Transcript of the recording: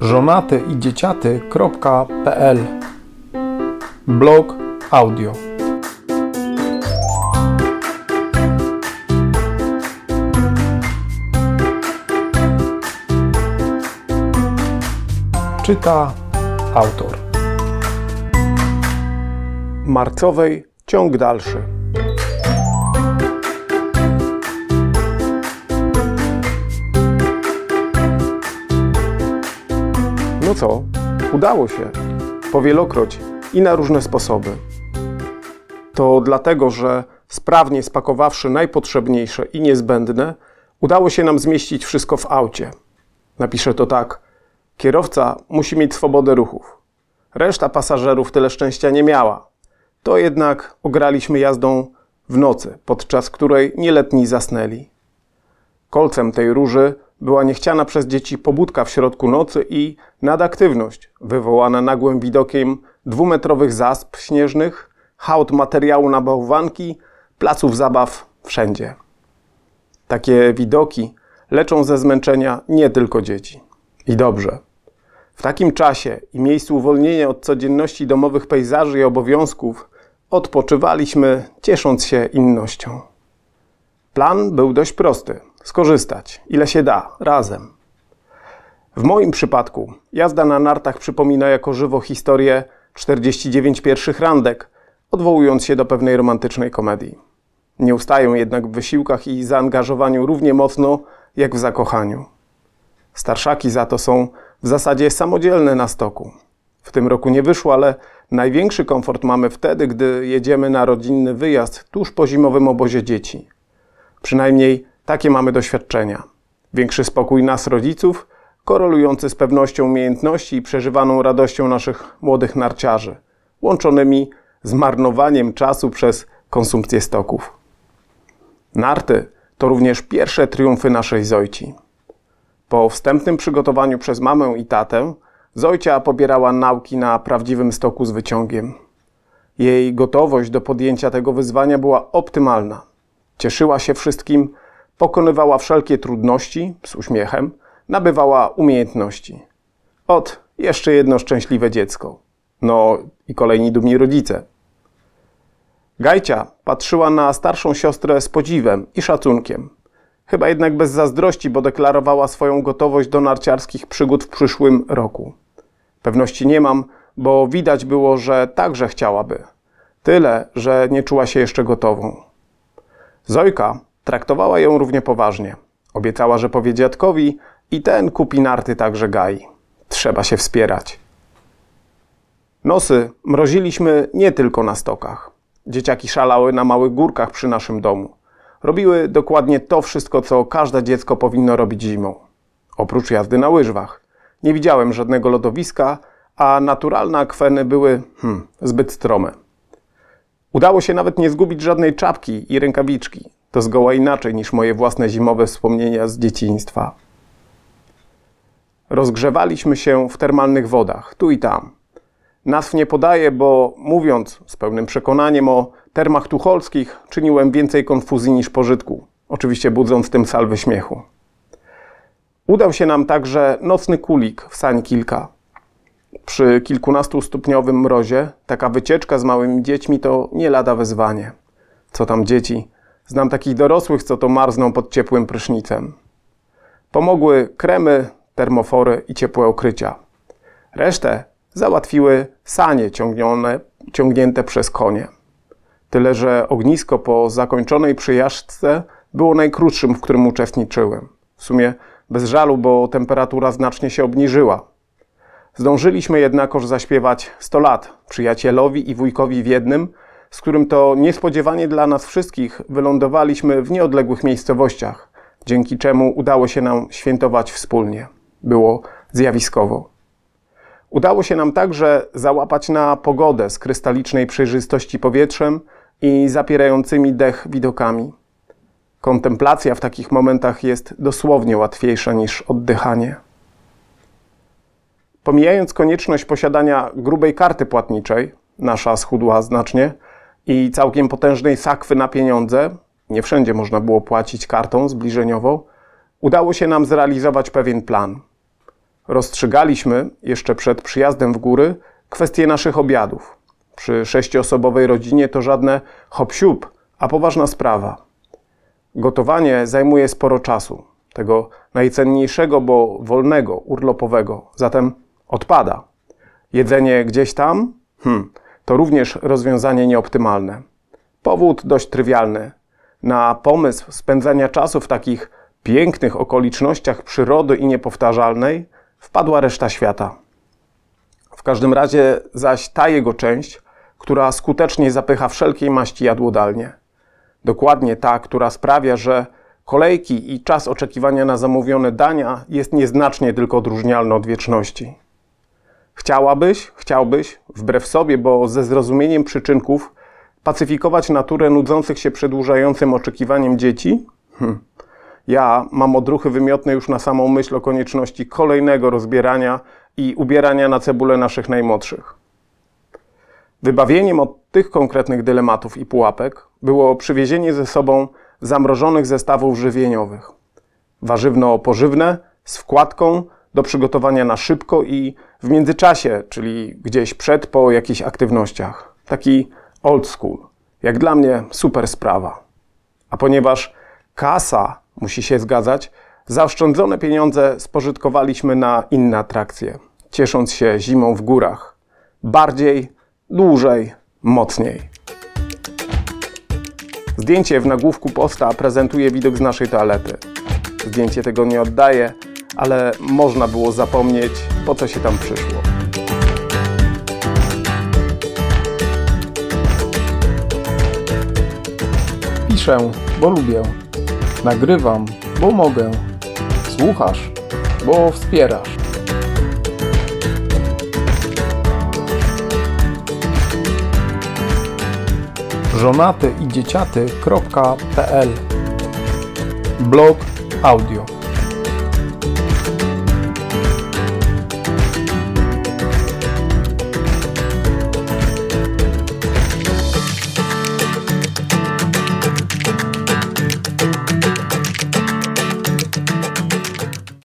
żonaty i dzieciaty.pl Blog audio. Czyta autor. Marcowej ciąg dalszy No co? Udało się. Powielokroć i na różne sposoby. To dlatego, że sprawnie spakowawszy najpotrzebniejsze i niezbędne, udało się nam zmieścić wszystko w aucie. Napiszę to tak. Kierowca musi mieć swobodę ruchów. Reszta pasażerów tyle szczęścia nie miała. To jednak ograliśmy jazdą w nocy, podczas której nieletni zasnęli. Kolcem tej róży była niechciana przez dzieci pobudka w środku nocy i nadaktywność wywołana nagłym widokiem dwumetrowych zasp śnieżnych, hałd materiału na bałwanki, placów zabaw wszędzie. Takie widoki leczą ze zmęczenia nie tylko dzieci. I dobrze. W takim czasie i miejscu uwolnienia od codzienności domowych pejzaży i obowiązków odpoczywaliśmy, ciesząc się innością. Plan był dość prosty skorzystać, ile się da, razem. W moim przypadku jazda na nartach przypomina jako żywo historię 49 pierwszych randek, odwołując się do pewnej romantycznej komedii. Nie ustają jednak w wysiłkach i zaangażowaniu równie mocno jak w zakochaniu. Starszaki za to są w zasadzie samodzielne na stoku. W tym roku nie wyszło, ale największy komfort mamy wtedy, gdy jedziemy na rodzinny wyjazd tuż po zimowym obozie dzieci. Przynajmniej takie mamy doświadczenia. Większy spokój nas, rodziców, korelujący z pewnością umiejętności i przeżywaną radością naszych młodych narciarzy, łączonymi z marnowaniem czasu przez konsumpcję stoków. Narty to również pierwsze triumfy naszej Zojci. Po wstępnym przygotowaniu przez mamę i tatę, Zojcia pobierała nauki na prawdziwym stoku z wyciągiem. Jej gotowość do podjęcia tego wyzwania była optymalna. Cieszyła się wszystkim, pokonywała wszelkie trudności z uśmiechem, nabywała umiejętności. Ot, jeszcze jedno szczęśliwe dziecko. No i kolejni dumni rodzice. Gajcia patrzyła na starszą siostrę z podziwem i szacunkiem. Chyba jednak bez zazdrości, bo deklarowała swoją gotowość do narciarskich przygód w przyszłym roku. Pewności nie mam, bo widać było, że także chciałaby. Tyle, że nie czuła się jeszcze gotową. Zojka traktowała ją równie poważnie. Obiecała, że powie dziadkowi i ten kupi narty także Gai. Trzeba się wspierać. Nosy mroziliśmy nie tylko na stokach. Dzieciaki szalały na małych górkach przy naszym domu. Robiły dokładnie to wszystko, co każde dziecko powinno robić zimą. Oprócz jazdy na łyżwach. Nie widziałem żadnego lodowiska, a naturalne akweny były hmm, zbyt strome. Udało się nawet nie zgubić żadnej czapki i rękawiczki. To zgoła inaczej niż moje własne zimowe wspomnienia z dzieciństwa. Rozgrzewaliśmy się w termalnych wodach, tu i tam. Nazw nie podaję, bo mówiąc z pełnym przekonaniem o termach tucholskich, czyniłem więcej konfuzji niż pożytku, oczywiście budząc tym salwy śmiechu. Udał się nam także nocny kulik w sań kilka. Przy kilkunastu stopniowym mrozie taka wycieczka z małymi dziećmi to nie lada wyzwanie. Co tam dzieci? Znam takich dorosłych, co to marzną pod ciepłym prysznicem. Pomogły kremy, termofory i ciepłe okrycia. Resztę załatwiły sanie ciągnione, ciągnięte przez konie. Tyle, że ognisko po zakończonej przyjażdżce było najkrótszym, w którym uczestniczyłem. W sumie bez żalu, bo temperatura znacznie się obniżyła. Zdążyliśmy jednakoż zaśpiewać 100 lat przyjacielowi i wujkowi w jednym, z którym to niespodziewanie dla nas wszystkich wylądowaliśmy w nieodległych miejscowościach, dzięki czemu udało się nam świętować wspólnie. Było zjawiskowo. Udało się nam także załapać na pogodę z krystalicznej przejrzystości powietrzem i zapierającymi dech widokami. Kontemplacja w takich momentach jest dosłownie łatwiejsza niż oddychanie. Pomijając konieczność posiadania grubej karty płatniczej, nasza schudła znacznie, i całkiem potężnej sakwy na pieniądze, nie wszędzie można było płacić kartą zbliżeniową, udało się nam zrealizować pewien plan. rozstrzygaliśmy jeszcze przed przyjazdem w góry kwestie naszych obiadów. Przy sześcioosobowej rodzinie to żadne hop a poważna sprawa. Gotowanie zajmuje sporo czasu, tego najcenniejszego, bo wolnego, urlopowego, zatem odpada. Jedzenie gdzieś tam? Hmm, to również rozwiązanie nieoptymalne. Powód dość trywialny. Na pomysł spędzania czasu w takich pięknych okolicznościach przyrody i niepowtarzalnej wpadła reszta świata. W każdym razie zaś ta jego część, która skutecznie zapycha wszelkiej maści jadłodalnie. Dokładnie ta, która sprawia, że kolejki i czas oczekiwania na zamówione dania jest nieznacznie tylko odróżnialny od wieczności. Chciałabyś, chciałbyś, wbrew sobie, bo ze zrozumieniem przyczynków, pacyfikować naturę nudzących się przedłużającym oczekiwaniem dzieci? Hm. Ja mam odruchy wymiotne już na samą myśl o konieczności kolejnego rozbierania i ubierania na cebulę naszych najmłodszych. Wybawieniem od tych konkretnych dylematów i pułapek było przywiezienie ze sobą zamrożonych zestawów żywieniowych. Warzywno-pożywne z wkładką do przygotowania na szybko i w międzyczasie, czyli gdzieś przed, po jakichś aktywnościach. Taki old school. Jak dla mnie super sprawa. A ponieważ kasa musi się zgadzać, zaoszczędzone pieniądze spożytkowaliśmy na inne atrakcje, ciesząc się zimą w górach. Bardziej, dłużej, mocniej. Zdjęcie w nagłówku posta prezentuje widok z naszej toalety. Zdjęcie tego nie oddaje, ale można było zapomnieć, po co się tam przyszło. Piszę, bo lubię. Nagrywam, bo mogę. Słuchasz, bo wspierasz. żonaty i dzieciaty.pl Blog audio